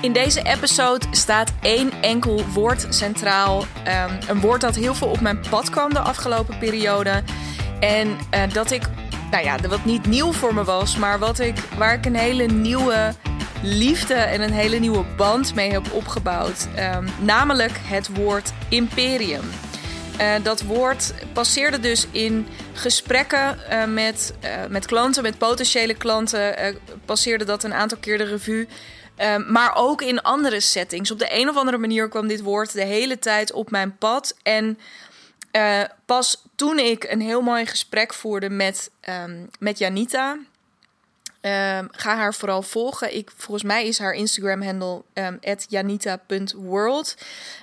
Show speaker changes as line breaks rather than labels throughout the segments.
In deze episode staat één enkel woord centraal. Ehm, een woord dat heel veel op mijn pad kwam de afgelopen periode. En uh, dat ik, nou ja, wat niet nieuw voor me was, maar wat ik, waar ik een hele nieuwe liefde en een hele nieuwe band mee heb opgebouwd. Um, namelijk het woord imperium. Uh, dat woord passeerde dus in gesprekken uh, met, met klanten, met potentiële klanten. passeerde dat een aantal keer de revue. Ehm, maar ook in andere settings. Op de een of andere manier kwam dit woord de hele tijd op mijn pad. En uh, pas toen ik een heel mooi gesprek voerde met, um, met Janita. Um, ga haar vooral volgen. Ik, volgens mij is haar Instagram-handle um, janita.world.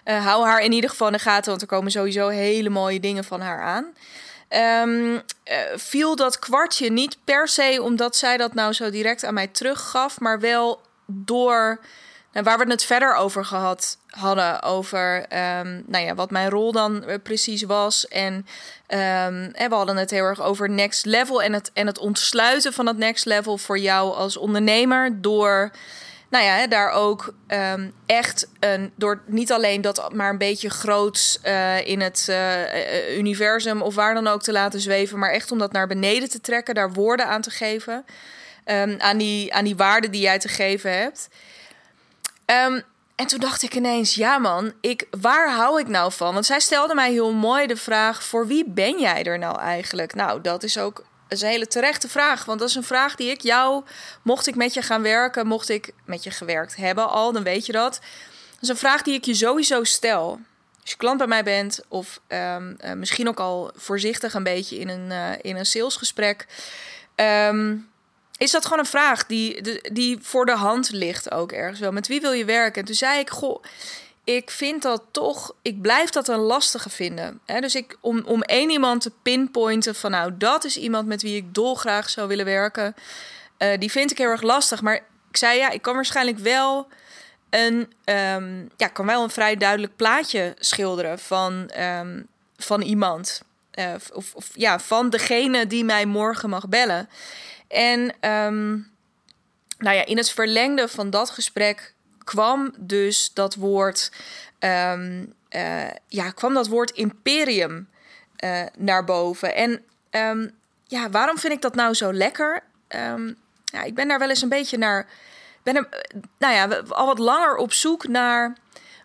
Uh, hou haar in ieder geval in de gaten, want er komen sowieso hele mooie dingen van haar aan. Um, viel dat kwartje niet per se omdat zij dat nou zo direct aan mij teruggaf, maar wel door nou, waar we het verder over gehad hadden. Over um, nou ja, wat mijn rol dan uh, precies was. En, en we hadden het heel erg over next level en het, en het ontsluiten van het next level voor jou als ondernemer. Door nou ja, daar ook um, echt een, door niet alleen dat maar een beetje groots uh, in het uh, universum of waar dan ook te laten zweven, maar echt om dat naar beneden te trekken, daar woorden aan te geven. Um, aan, die, aan die waarden die jij te geven hebt. Um, en toen dacht ik ineens, ja man, ik, waar hou ik nou van? Want zij stelde mij heel mooi de vraag, voor wie ben jij er nou eigenlijk? Nou, dat is ook een hele terechte vraag. Want dat is een vraag die ik jou, mocht ik met je gaan werken, mocht ik met je gewerkt hebben al, dan weet je dat. Dat is een vraag die ik je sowieso stel. Als je klant bij mij bent, of um, uh, misschien ook al voorzichtig een beetje in een, uh, in een salesgesprek. Um, is dat gewoon een vraag die, die voor de hand ligt ook ergens wel. Met wie wil je werken? En toen zei ik, goh, ik vind dat toch, ik blijf dat een lastige vinden. He, dus ik, om, om één iemand te pinpointen van nou, dat is iemand met wie ik dolgraag zou willen werken. Uh, die vind ik heel erg lastig. Maar ik zei ja, ik kan waarschijnlijk wel een, um, ja, kan wel een vrij duidelijk plaatje schilderen van, um, van iemand. Uh, of, of ja, van degene die mij morgen mag bellen. En um, nou ja, in het verlengde van dat gesprek kwam dus dat woord, um, uh, ja, kwam dat woord imperium uh, naar boven. En um, ja, waarom vind ik dat nou zo lekker? ja, ik ben daar wel eens een beetje naar, ben er, nou ja, al wat langer op zoek naar.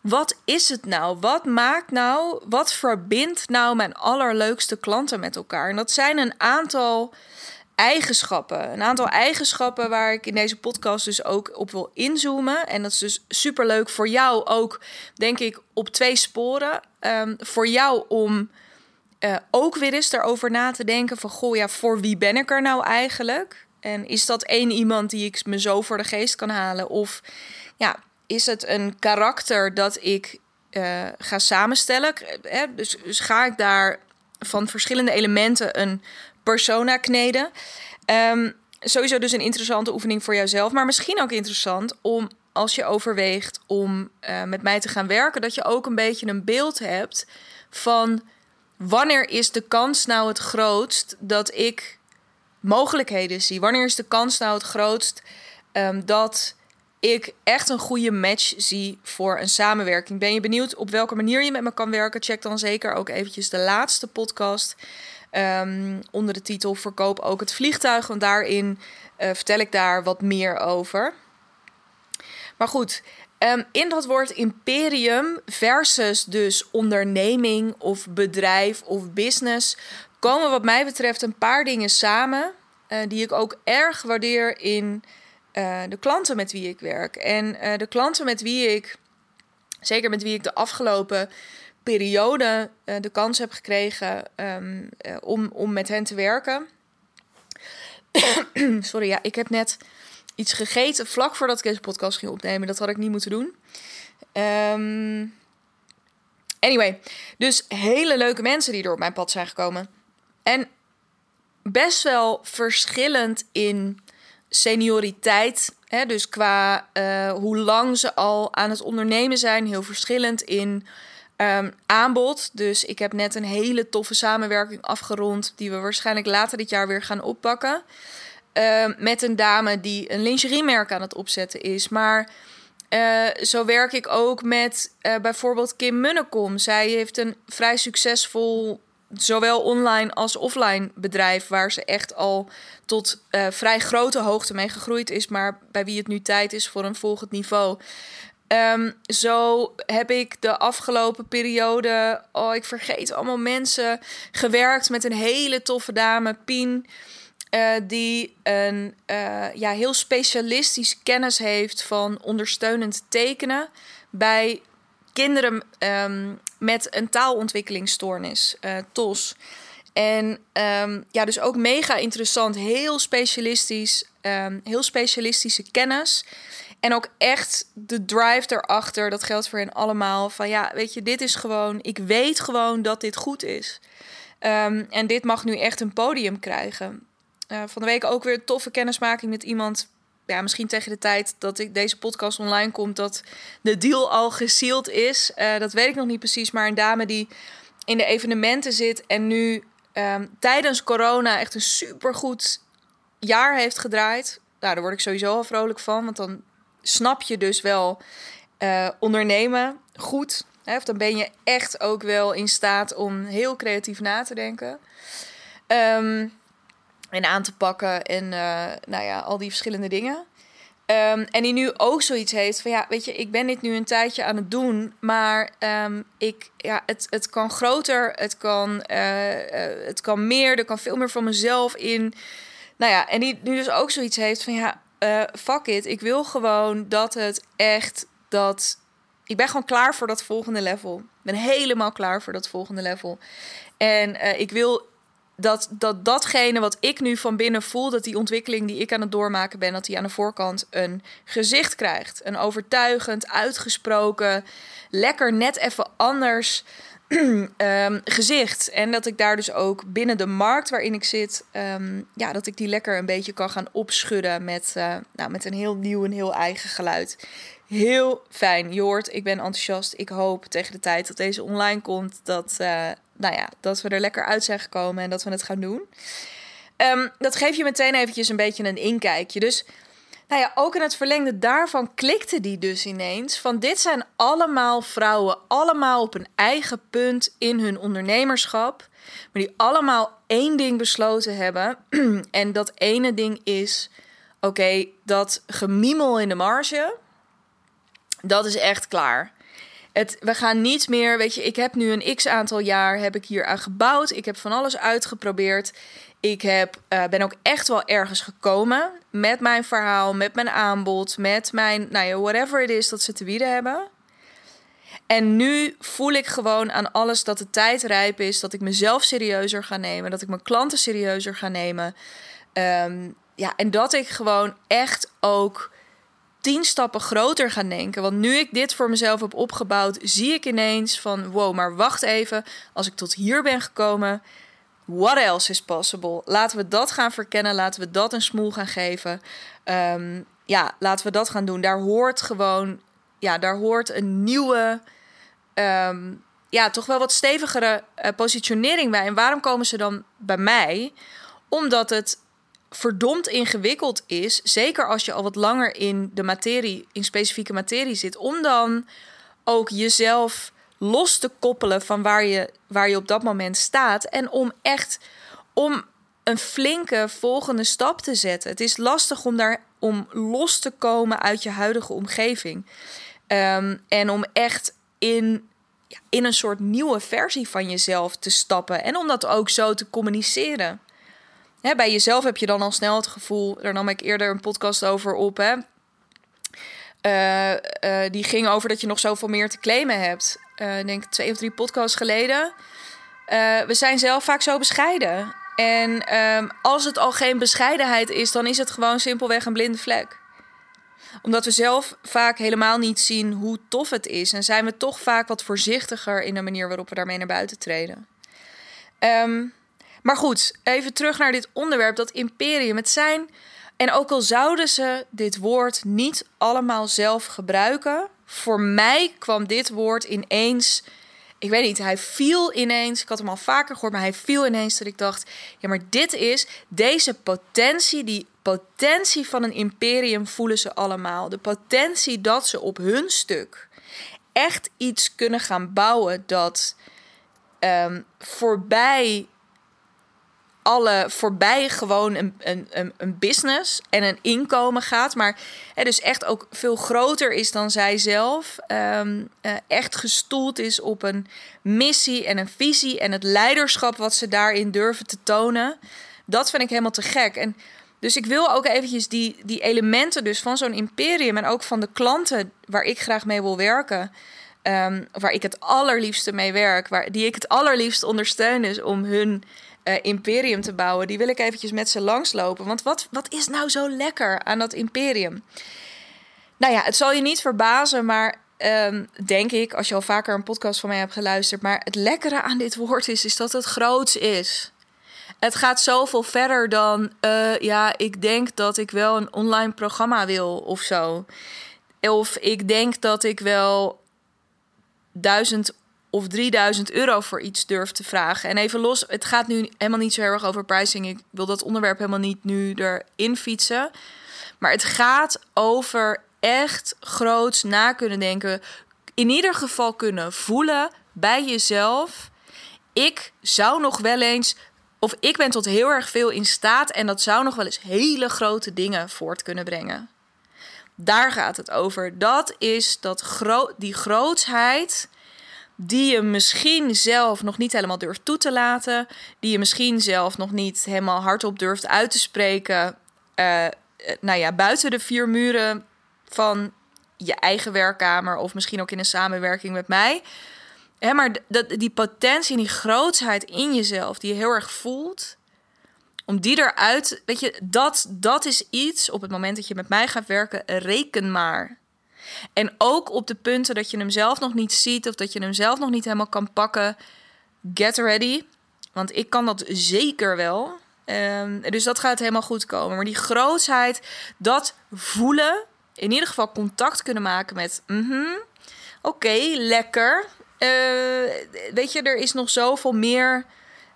Wat is het nou? Wat maakt nou, wat verbindt nou mijn allerleukste klanten met elkaar? En dat zijn een aantal eigenschappen. Een aantal eigenschappen waar ik in deze podcast dus ook op wil inzoomen. En dat is dus super leuk voor jou ook, denk ik, op twee sporen. Um, voor jou om uh, ook weer eens erover na te denken van... goh, ja, voor wie ben ik er nou eigenlijk? En is dat één iemand die ik me zo voor de geest kan halen? Of ja, is het een karakter dat ik uh, ga samenstellen? Dus, dus ga ik daar van verschillende elementen een persona kneden. Um, sowieso dus een interessante oefening voor jouzelf. Maar misschien ook interessant om als je overweegt om uh, met mij te gaan werken, dat je ook een beetje een beeld hebt van wanneer is de kans nou het grootst dat ik mogelijkheden zie? Wanneer is de kans nou het grootst um, dat ik echt een goede match zie voor een samenwerking? Ben je benieuwd op welke manier je met me kan werken? Check dan zeker ook eventjes de laatste podcast. Um, onder de titel Verkoop ook het vliegtuig. Want daarin uh, vertel ik daar wat meer over. Maar goed, um, in dat woord imperium versus dus onderneming of bedrijf of business komen wat mij betreft een paar dingen samen. Uh, die ik ook erg waardeer in uh, de klanten met wie ik werk. En de klanten met wie ik, zeker met wie ik de afgelopen periode uh, de kans heb gekregen uh, om, om met hen te werken. Sorry, ja, ik heb net iets gegeten vlak voordat ik deze podcast ging opnemen. Dat had ik niet moeten doen. Um, anyway, dus hele leuke mensen die er op mijn pad zijn gekomen. En best wel verschillend in senioriteit. Hè, dus qua uh, hoe lang ze al aan het ondernemen zijn. Heel verschillend in Um, aanbod. Dus ik heb net een hele toffe samenwerking afgerond. Die we waarschijnlijk later dit jaar weer gaan oppakken. Um, met een dame die een lingeriemerk aan het opzetten is. Maar Eh, zo werk ik ook met uh, bijvoorbeeld Kim Munnekom. Zij heeft een vrij succesvol, zowel online als offline bedrijf, waar ze echt al tot uh, vrij grote hoogte mee gegroeid is, maar bij wie het nu tijd is voor een volgend niveau. Um, zo heb ik de afgelopen periode, oh ik vergeet allemaal mensen, gewerkt met een hele toffe dame, Pien. Uh, die een uh, ja, heel specialistisch kennis heeft van ondersteunend tekenen bij kinderen um, met een taalontwikkelingsstoornis, uh, TOS. En um, ja, dus ook mega interessant, heel specialistisch, um, heel specialistische kennis. En ook echt de drive erachter, dat geldt voor hen allemaal. Van ja, weet je, dit is gewoon, ik weet gewoon dat dit goed is. En dit mag nu echt een podium krijgen. Uh, van de week ook weer toffe kennismaking met iemand. Ja, misschien tegen de tijd dat ik deze podcast online komt, dat de deal al gesealed is. Uh, dat weet ik nog niet precies. Maar een dame die in de evenementen zit en nu um, tijdens corona echt een supergoed jaar heeft gedraaid. Nou, daar word ik sowieso al vrolijk van. Want dan snap je dus wel uh, ondernemen goed. Hè? Of dan ben je echt ook wel in staat om heel creatief na te denken. Um, en aan te pakken en uh, nou ja, al die verschillende dingen. Um, en die nu ook zoiets heeft van ja, weet je, ik ben dit nu een tijdje aan het doen, maar um, ik, ja, het, het kan groter, het kan, uh, uh, het kan meer, er kan veel meer van mezelf in. Nou ja, en die nu dus ook zoiets heeft van ja, fuck it, ik wil gewoon dat het echt dat. Ik ben gewoon klaar voor dat volgende level. Ik ben helemaal klaar voor dat volgende level. En ik wil dat, dat datgene wat ik nu van binnen voel, dat die ontwikkeling die ik aan het doormaken ben, dat die aan de voorkant een gezicht krijgt. Een overtuigend, uitgesproken, lekker net even anders um, gezicht. En dat ik daar dus ook binnen de markt waarin ik zit, um, ja, dat ik die lekker een beetje kan gaan opschudden met, uh, nou, met een heel nieuw en heel eigen geluid. Heel fijn. Je hoort, ik ben enthousiast. Ik hoop tegen de tijd dat deze online komt, dat, uh, nou ja, dat we er lekker uit zijn gekomen en dat we het gaan doen. Um, dat geeft je meteen eventjes een beetje een inkijkje. Dus nou ja, ook in het verlengde daarvan klikte die dus ineens van dit zijn allemaal vrouwen, allemaal op een eigen punt in hun ondernemerschap, maar die allemaal één ding besloten hebben. en dat ene ding is, oké, dat gemiemel in de marge, dat is echt klaar. Het, we gaan niet meer, weet je, ik heb nu een x aantal jaar heb ik hier aan gebouwd. Ik heb van alles uitgeprobeerd. Ik heb, uh, ben ook echt wel ergens gekomen met mijn verhaal, met mijn aanbod, met mijn, nou ja, whatever het is dat ze te bieden hebben. En nu voel ik gewoon aan alles dat de tijd rijp is, dat ik mezelf serieuzer ga nemen, dat ik mijn klanten serieuzer ga nemen. Um, ja, en dat ik gewoon echt ook tien stappen groter ga denken. Want nu ik dit voor mezelf heb opgebouwd, zie ik ineens van wow, maar wacht even, als ik tot hier ben gekomen, What else is possible? Laten we dat gaan verkennen. Laten we dat een smoel gaan geven. Um, ja, laten we dat gaan doen. Daar hoort gewoon, ja, daar hoort een nieuwe, um, ja, toch wel wat stevigere uh, positionering bij. En waarom komen ze dan bij mij? Omdat het verdomd ingewikkeld is, zeker als je al wat langer in de materie, in specifieke materie zit, om dan ook jezelf los te koppelen van waar je, waar je op dat moment staat. En om echt om een flinke volgende stap te zetten. Het is lastig om daar om los te komen uit je huidige omgeving. Um, en om echt in, in een soort nieuwe versie van jezelf te stappen. En om dat ook zo te communiceren. Hè, bij jezelf heb je dan al snel het gevoel, daar nam ik eerder een podcast over op. Hè? Uh, uh, die ging over dat je nog zoveel meer te claimen hebt uh, denk twee of drie podcasts geleden. We zijn zelf vaak zo bescheiden. En um, als het al geen bescheidenheid is, dan is het gewoon simpelweg een blinde vlek. Omdat we zelf vaak helemaal niet zien hoe tof het is. En zijn we toch vaak wat voorzichtiger in de manier waarop we daarmee naar buiten treden. Um, maar goed, even terug naar dit onderwerp, dat imperium. Het zijn, en ook al zouden ze dit woord niet allemaal zelf gebruiken, voor mij kwam dit woord ineens ik weet niet, hij viel ineens. Ik had hem al vaker gehoord, maar hij viel ineens dat ik dacht: ja, maar dit is deze potentie, die potentie van een imperium voelen ze allemaal. De potentie dat ze op hun stuk echt iets kunnen gaan bouwen dat um, voorbij alle voorbij gewoon een, een, een business en een inkomen gaat. Maar het dus echt ook veel groter is dan zij zelf. Um, echt gestoeld is op een missie en een visie en het leiderschap wat ze daarin durven te tonen. Dat vind ik helemaal te gek. En dus ik wil ook eventjes die, die elementen dus van zo'n imperium en ook van de klanten waar ik graag mee wil werken. Um, waar ik het allerliefste mee werk, waar, die ik het allerliefst ondersteun is om hun uh, imperium te bouwen. Die wil ik eventjes met ze langslopen. Want wat, wat is nou zo lekker aan dat imperium? Nou ja, het zal je niet verbazen, maar um, denk ik, als je al vaker een podcast van mij hebt geluisterd. Maar het lekkere aan dit woord is, is dat het groots is. Het gaat zoveel verder dan, uh, ja, ik denk dat ik wel een online programma wil of zo. Of ik denk dat ik wel duizend of 3000 euro voor iets durft te vragen. En even los, het gaat nu helemaal niet zo erg over pricing. Ik wil dat onderwerp helemaal niet nu erin fietsen. Maar het gaat over echt groots na kunnen denken. In ieder geval kunnen voelen bij jezelf. Ik zou nog wel eens, of ik ben tot heel erg veel in staat en dat zou nog wel eens hele grote dingen voort kunnen brengen. Daar gaat het over. Dat is dat gro die grootsheid die je misschien zelf nog niet helemaal durft toe te laten, die je misschien zelf nog niet helemaal hardop durft uit te spreken, uh, nou ja, buiten de vier muren van je eigen werkkamer of misschien ook in een samenwerking met mij. Hè, maar dat, die potentie en die grootsheid in jezelf, die je heel erg voelt, om die eruit, weet je, dat, dat is iets op het moment dat je met mij gaat werken, reken maar. En ook op de punten dat je hem zelf nog niet ziet of dat je hem zelf nog niet helemaal kan pakken, get ready. Want ik kan dat zeker wel. Um, dus dat gaat helemaal goed komen. Maar die grootheid, dat voelen, in ieder geval contact kunnen maken met, mm oké, lekker. Uh, weet je, er is nog zoveel meer.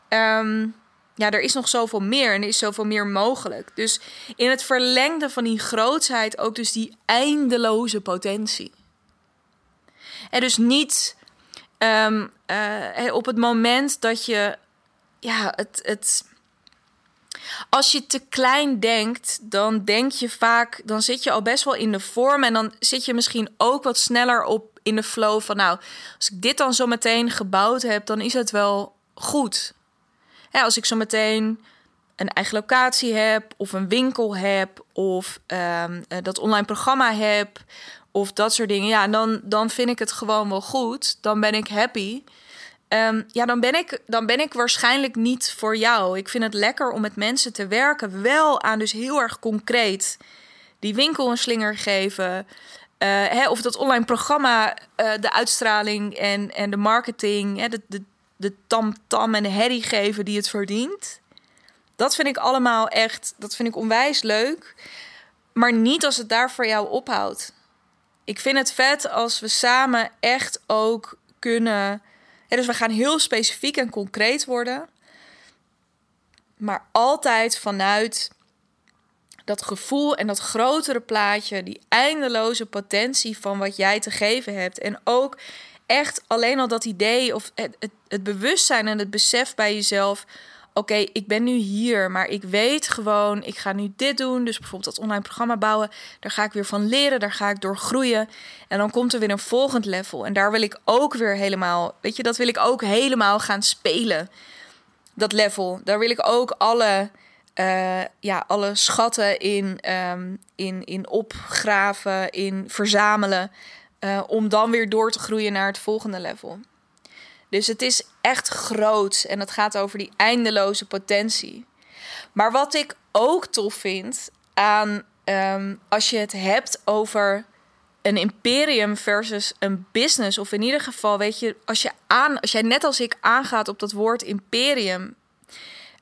Um, ja, er is nog zoveel meer en er is zoveel meer mogelijk. Dus in het verlengde van die grootsheid ook dus die eindeloze potentie. En dus niet um, op het moment dat je, ja, het, het, als je te klein denkt, dan denk je vaak, dan zit je al best wel in de vorm en dan zit je misschien ook wat sneller op in de flow van, nou, als ik dit dan zo meteen gebouwd heb, dan is het wel goed als ik zo meteen een eigen locatie heb, of een winkel heb, of um, dat online programma heb, of dat soort dingen, ja, dan, dan vind ik het gewoon wel goed. Dan ben ik happy. Um, ja, dan ben, ik, dan ben ik waarschijnlijk niet voor jou. Ik vind het lekker om met mensen te werken, wel aan dus heel erg concreet die winkel een slinger geven. Uh, hè, of dat online programma, uh, de uitstraling en, en de marketing, hè, de, de tam-tam en de herrie geven die het verdient. Dat vind ik allemaal echt, dat vind ik onwijs leuk. Maar niet als het daar voor jou ophoudt. Ik vind het vet als we samen echt ook kunnen. Dus we gaan heel specifiek en concreet worden. Maar altijd vanuit dat gevoel en dat grotere plaatje, die eindeloze potentie van wat jij te geven hebt. En ook echt alleen al dat idee of het, het, bewustzijn en het besef bij jezelf. Oké, ik ben nu hier, maar ik weet gewoon, ik ga nu dit doen. Dus bijvoorbeeld dat online programma bouwen. Daar ga ik weer van leren, daar ga ik door groeien. En dan komt er weer een volgend level. En daar wil ik ook weer helemaal, weet je, dat wil ik ook helemaal gaan spelen. Dat level. Daar wil ik ook alle, uh, ja, alle schatten in, um, in, in opgraven, in verzamelen. Uh, om dan weer door te groeien naar het volgende level. Dus het is echt groot en het gaat over die eindeloze potentie. Maar wat ik ook tof vind aan um, als je het hebt over een imperium versus een business, of in ieder geval, weet je, als, je aan, als jij net als ik aangaat op dat woord imperium,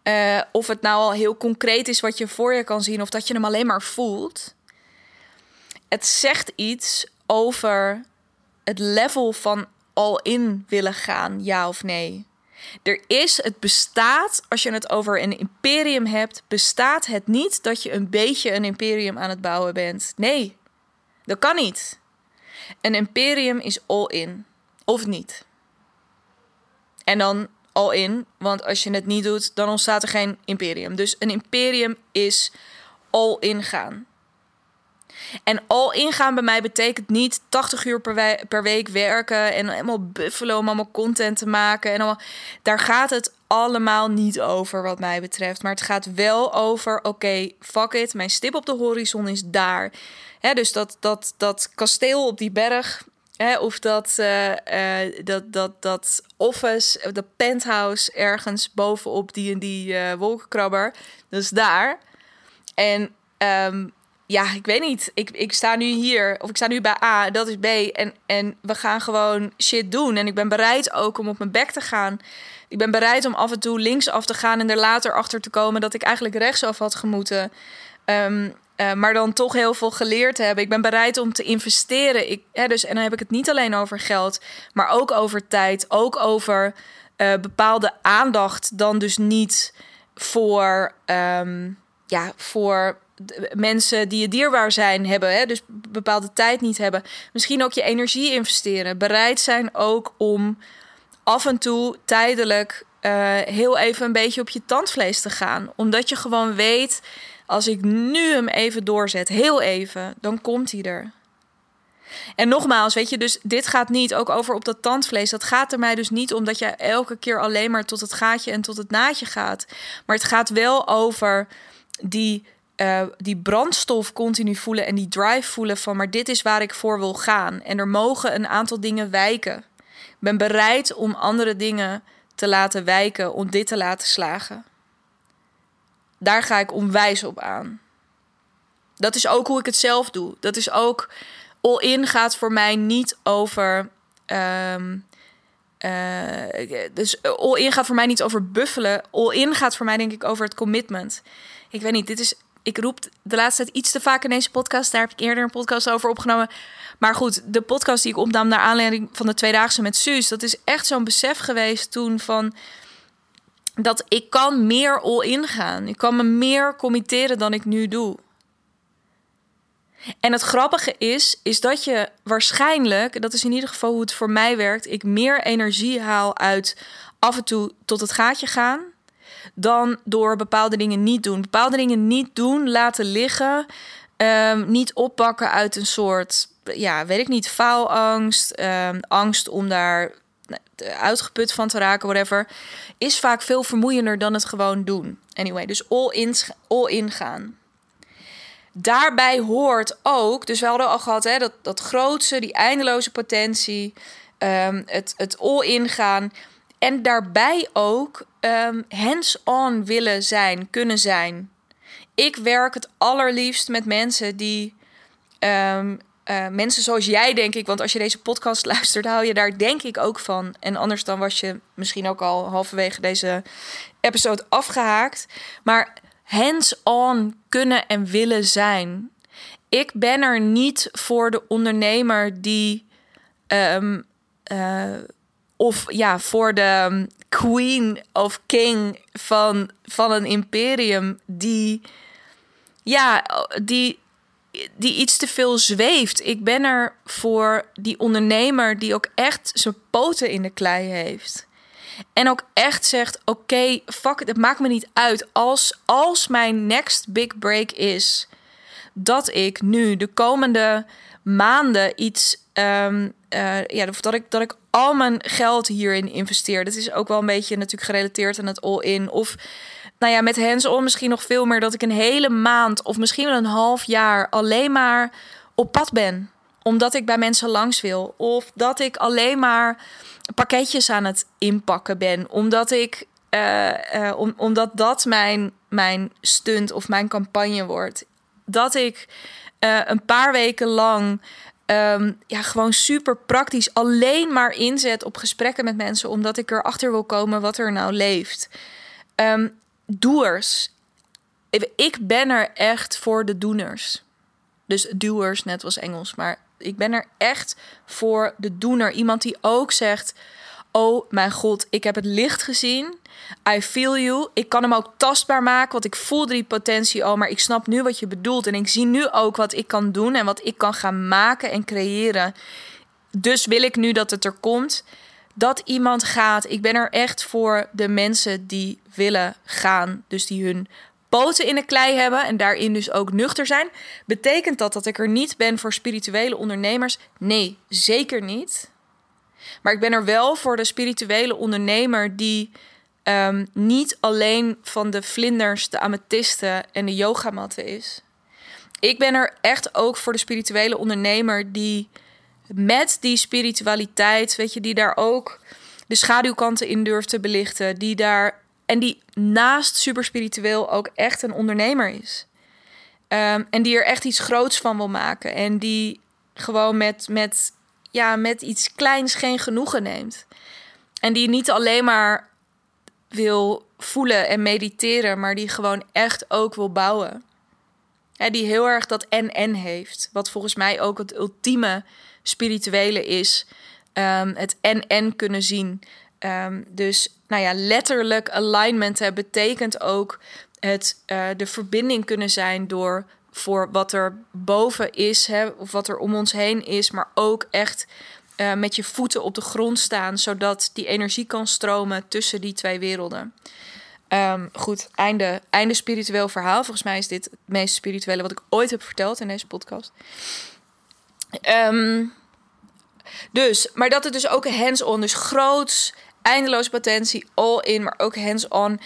uh, of het nou al heel concreet is wat je voor je kan zien, of dat je hem alleen maar voelt, het zegt iets over het level van al in willen gaan, ja of nee? Er is, het bestaat, als je het over een imperium hebt, bestaat het niet dat je een beetje een imperium aan het bouwen bent. Nee, dat kan niet. Een imperium is all in, of niet. En dan all in, want als je het niet doet, dan ontstaat er geen imperium. Dus een imperium is all in gaan. En al ingaan bij mij betekent niet 80 uur per, per week werken en helemaal buffalo om allemaal content te maken. En allemaal, daar gaat het allemaal niet over wat mij betreft. Maar het gaat wel over, oké, fuck it, mijn stip op de horizon is daar. dus dat, dat, dat kasteel op die berg, of dat, uh, dat, dat, dat office, dat penthouse ergens bovenop die en die uh, wolkenkrabber. Dat is daar. En um, ja, ik weet niet. Ik, ik sta nu hier, of ik sta nu bij A, dat is B. En, en we gaan gewoon shit doen. En ik ben bereid ook om op mijn bek te gaan. Ik ben bereid om af en toe linksaf te gaan en er later achter te komen dat ik eigenlijk rechtsaf had gemoeten. Um, maar dan toch heel veel geleerd hebben. Ik ben bereid om te investeren. Ik, hè, dus, en dan heb ik het niet alleen over geld, maar ook over tijd. Ook over uh, bepaalde aandacht. Dan dus niet voor, um, ja, voor mensen die je dierbaar zijn hebben, hè, dus bepaalde tijd niet hebben. Misschien ook je energie investeren. Bereid zijn ook om af en toe tijdelijk uh, heel even een beetje op je tandvlees te gaan. Omdat je gewoon weet, als ik nu hem even doorzet, heel even, dan komt hij er. En nogmaals, weet je, dus dit gaat niet ook over op dat tandvlees. Dat gaat er mij dus niet om dat je elke keer alleen maar tot het gaatje en tot het naadje gaat. Maar het gaat wel over die uh, die brandstof continu voelen en die drive voelen van, maar dit is waar ik voor wil gaan. En er mogen een aantal dingen wijken. Ik ben bereid om andere dingen te laten wijken, om dit te laten slagen. Daar ga ik onwijs op aan. Dat is ook hoe ik het zelf doe. Dat is ook all in gaat voor mij niet over. Um, uh, dus all in gaat voor mij niet over buffelen. All in gaat voor mij denk ik over het commitment. Ik weet niet, dit is ik roep de laatste tijd iets te vaak in deze podcast. Daar heb ik eerder een podcast over opgenomen. Maar goed, de podcast die ik opnam naar aanleiding van de tweedaagse met Suus, dat is echt zo'n besef geweest toen van dat ik kan meer all in gaan. Ik kan me meer committeren dan ik nu doe. En het grappige is, is dat je waarschijnlijk, dat is in ieder geval hoe het voor mij werkt, ik meer energie haal uit af en toe tot het gaatje gaan dan door bepaalde dingen niet doen. Bepaalde dingen niet doen, laten liggen, um, niet oppakken uit een soort, ja, weet ik niet, faalangst, um, angst om daar uitgeput van te raken, whatever, is vaak veel vermoeiender dan het gewoon doen. Anyway, dus all in, all in gaan. Daarbij hoort ook, dus we hadden al gehad, hè, dat, dat grootste, die eindeloze potentie, um, het, het all in gaan. En daarbij ook um, hands-on willen zijn, kunnen zijn. Ik werk het allerliefst met mensen die. Um, uh, mensen zoals jij, denk ik. Want als je deze podcast luistert, hou je daar denk ik ook van. En anders dan was je misschien ook al halverwege deze episode afgehaakt. Maar hands-on kunnen en willen zijn. Ik ben er niet voor de ondernemer die. Um, uh, of ja, voor de um, queen of king van, van een imperium die, ja, die, die iets te veel zweeft. Ik ben er voor die ondernemer die ook echt zijn poten in de klei heeft. En ook echt zegt: Oké, fuck het, het maakt me niet uit. Als, als mijn next big break is dat ik nu de komende maanden iets. Um, uh, ja, dat ik, dat ik al mijn geld hierin investeer. Dat is ook wel een beetje natuurlijk gerelateerd aan het all-in. Of nou ja, met hands-on misschien nog veel meer dat ik een hele maand of misschien wel een half jaar alleen maar op pad ben. Omdat ik bij mensen langs wil. Of dat ik alleen maar pakketjes aan het inpakken ben. Omdat ik. Uh, uh, om, omdat dat mijn, mijn stunt of mijn campagne wordt. Dat ik een paar weken lang um, ja, gewoon super praktisch alleen maar inzet op gesprekken met mensen, omdat ik erachter wil komen wat er nou leeft. Um, doers. Ik ben er echt voor de doeners. Dus doers, net was Engels, maar Ik ben er echt voor de doener. Iemand die ook zegt: Oh mijn god, ik heb het licht gezien. I feel you. Ik kan hem ook tastbaar maken, want ik voelde die potentie al. Maar ik snap nu wat je bedoelt. En ik zie nu ook wat ik kan doen en wat ik kan gaan maken en creëren. Dus wil ik nu dat het er komt. Dat iemand gaat. Ik ben er echt voor de mensen die willen gaan. Dus die hun poten in de klei hebben en daarin dus ook nuchter zijn. Betekent dat dat ik er niet ben voor spirituele ondernemers? Nee, zeker niet. Maar ik ben er wel voor de spirituele ondernemer die um, niet alleen van de vlinders, de amethysten en de yogamatten is. Ik ben er echt ook voor de spirituele ondernemer die met die spiritualiteit, weet je, die daar ook de schaduwkanten in durft te belichten, die daar en die naast super spiritueel ook echt een ondernemer is. Um, en die er echt iets groots van wil maken. En die gewoon met, met, ja, met iets kleins geen genoegen neemt. En die niet alleen maar wil voelen en mediteren, maar die gewoon echt ook wil bouwen. Hè, die heel erg dat en-en heeft. Wat volgens mij ook het ultieme spirituele is. Um, het en-en kunnen zien. Um, dus nou ja, letterlijk alignment hè, betekent ook het uh, de verbinding kunnen zijn door voor wat er boven is, hè, of wat er om ons heen is, maar ook echt uh, met je voeten op de grond staan, zodat die energie kan stromen tussen die twee werelden. Um, goed, einde, einde spiritueel verhaal. Volgens mij is dit het meest spirituele wat ik ooit heb verteld in deze podcast. Um, dus, maar dat het dus ook hands-on, dus groots, eindeloze potentie, all in, maar ook hands-on.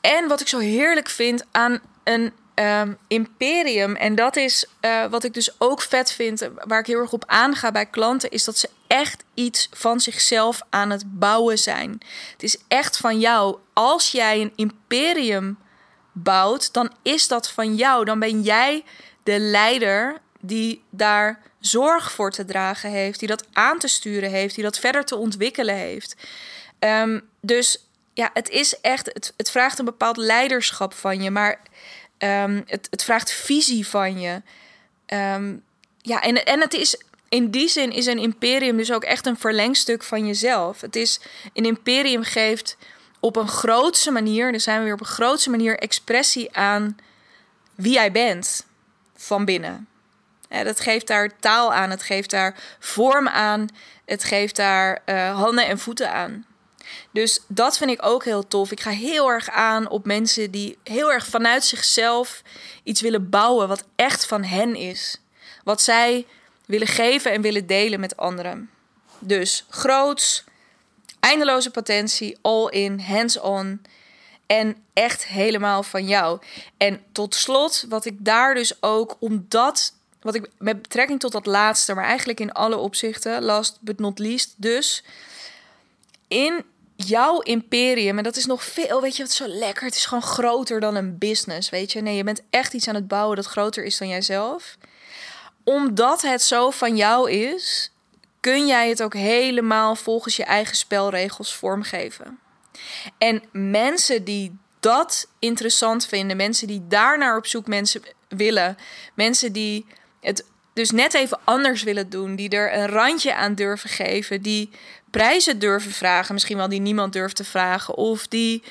En wat ik zo heerlijk vind aan een um, imperium, en dat is uh, wat ik dus ook vet vind, waar ik heel erg op aanga bij klanten, is dat ze echt iets van zichzelf aan het bouwen zijn. Het is echt van jou. Als jij een imperium bouwt, dan is dat van jou. Dan ben jij de leider die daar zorg voor te dragen heeft, die dat aan te sturen heeft, die dat verder te ontwikkelen heeft. Um, dus ja, het is echt, het, het vraagt een bepaald leiderschap van je, maar um, het, het vraagt visie van je. Um, ja, en, en het is in die zin is een imperium dus ook echt een verlengstuk van jezelf. Het is een imperium geeft op een grootse manier, dan zijn we weer op een grootse manier expressie aan wie jij bent van binnen. Ja, dat geeft daar taal aan, het geeft daar vorm aan, het geeft daar uh, handen en voeten aan. Dus dat vind ik ook heel tof. Ik ga heel erg aan op mensen die heel erg vanuit zichzelf iets willen bouwen wat echt van hen is. Wat zij willen geven en willen delen met anderen. Dus groots, eindeloze potentie, all in, hands-on en echt helemaal van jou. En tot slot, wat ik daar dus ook, omdat, wat ik met betrekking tot dat laatste, maar eigenlijk in alle opzichten, last but not least, dus in jouw imperium, en dat is nog veel, weet je wat zo lekker, het is gewoon groter dan een business, weet je. Nee, je bent echt iets aan het bouwen dat groter is dan jijzelf. Omdat het zo van jou is, kun jij het ook helemaal volgens je eigen spelregels vormgeven. En mensen die dat interessant vinden, mensen die daar naar op zoek mensen willen, mensen die het dus net even anders willen doen, die er een randje aan durven geven, die prijzen durven vragen, misschien wel die niemand durft te vragen, of die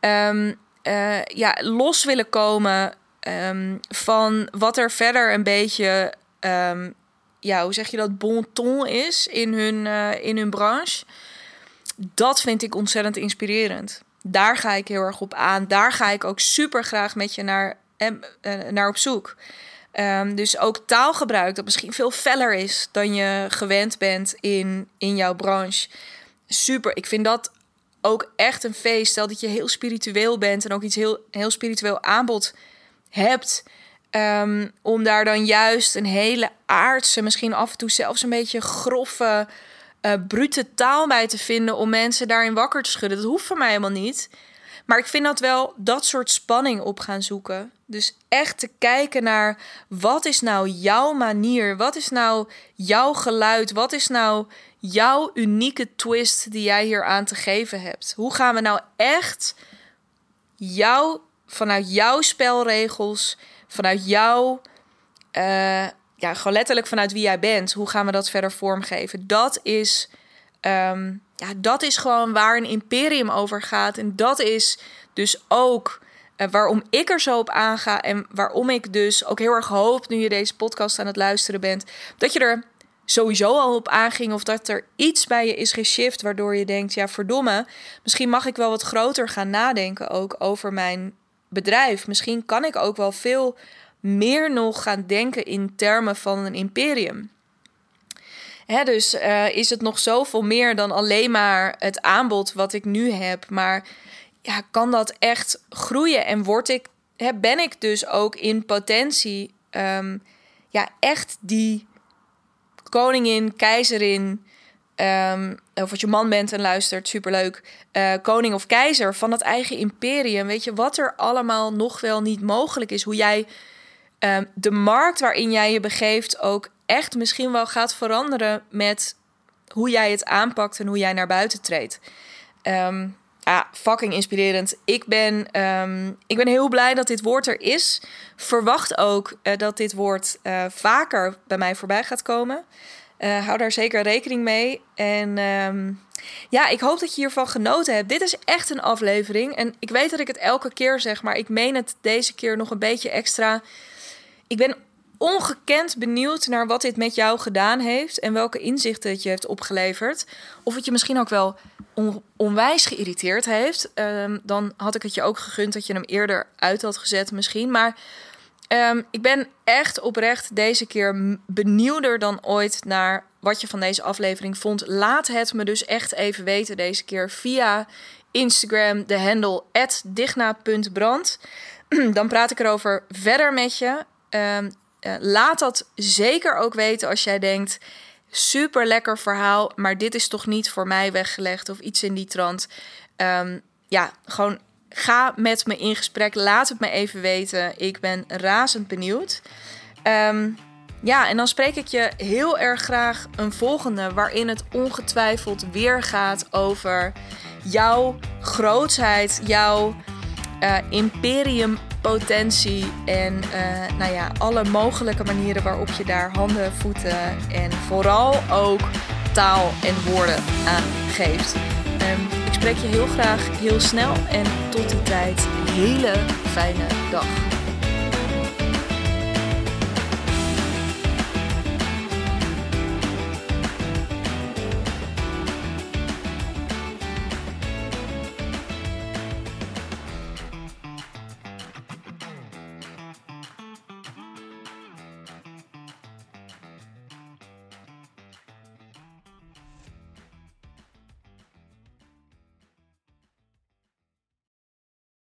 um, uh, ja, los willen komen um, van wat er verder een beetje, um, ja, hoe zeg je dat, bon ton is in hun, uh, in hun branche. Dat vind ik ontzettend inspirerend. Daar ga ik heel erg op aan. Daar ga ik ook super graag met je naar, uh, naar op zoek. Um, dus ook taalgebruik dat misschien veel feller is dan je gewend bent in, in jouw branche. Super, ik vind dat ook echt een feest. Stel dat je heel spiritueel bent en ook iets heel, heel spiritueel aanbod hebt. Um, om daar dan juist een hele aardse, misschien af en toe zelfs een beetje grove, uh, brute taal bij te vinden. Om mensen daarin wakker te schudden. Dat hoeft voor mij helemaal niet. Maar ik vind dat wel dat soort spanning op gaan zoeken. Dus echt te kijken naar wat is nou jouw manier? Wat is nou jouw geluid? Wat is nou jouw unieke twist die jij hier aan te geven hebt? Hoe gaan we nou echt jou, vanuit jouw spelregels, vanuit jouw, uh, ja, gewoon letterlijk vanuit wie jij bent. Hoe gaan we dat verder vormgeven? Dat is, ehm, ja, dat is gewoon waar een imperium over gaat. En dat is dus ook uh, waarom ik er zo op aanga. En waarom ik dus ook heel erg hoop, nu je deze podcast aan het luisteren bent, dat je er sowieso al op aanging. Of dat er iets bij je is geshift waardoor je denkt, ja verdomme, misschien mag ik wel wat groter gaan nadenken ook over mijn bedrijf. Misschien kan ik ook wel veel meer nog gaan denken in termen van een imperium. Hè, dus uh, is het nog zoveel meer dan alleen maar het aanbod wat ik nu heb. Maar ja, kan dat echt groeien? En word ik, hè, ben ik dus ook in potentie um, ja, echt die koningin, keizerin. Um, of als je man bent en luistert, superleuk. Uh, koning of keizer van het eigen imperium. Weet je wat er allemaal nog wel niet mogelijk is? Hoe jij um, de markt waarin jij je begeeft ook echt misschien wel gaat veranderen met hoe jij het aanpakt en hoe jij naar buiten treedt. Ja, fucking inspirerend. Ik ben, um, ik ben heel blij dat dit woord er is. Verwacht ook uh, dat dit woord uh, vaker bij mij voorbij gaat komen. Uh, hou daar zeker rekening mee. En um, ja, ik hoop dat je hiervan genoten hebt. Dit is echt een aflevering. En ik weet dat ik het elke keer zeg, maar ik meen het deze keer nog een beetje extra. Ik ben ongekend benieuwd naar wat dit met jou gedaan heeft en welke inzichten het je heeft opgeleverd. Of het je misschien ook wel onwijs geïrriteerd heeft. Um, dan had ik het je ook gegund dat je hem eerder uit had gezet, misschien. Maar um, ik ben echt oprecht deze keer benieuwder dan ooit naar wat je van deze aflevering vond. Laat het me dus echt even weten deze keer via Instagram, de handle digna.brand. Dan praat ik erover verder met je. Um, uh, laat dat zeker ook weten als jij denkt: super lekker verhaal, maar dit is toch niet voor mij weggelegd of iets in die trant. Um, ja, gewoon ga met me in gesprek. Laat het me even weten. Ik ben razend benieuwd. Um, ja, en dan spreek ik je heel erg graag een volgende, waarin het ongetwijfeld weer gaat over jouw grootsheid, jouw uh, imperium potentie en uh, nou ja, alle mogelijke manieren waarop je daar handen, voeten en vooral ook taal en woorden aan geeft. Um, ik spreek je heel graag heel snel en tot die tijd hele fijne dag.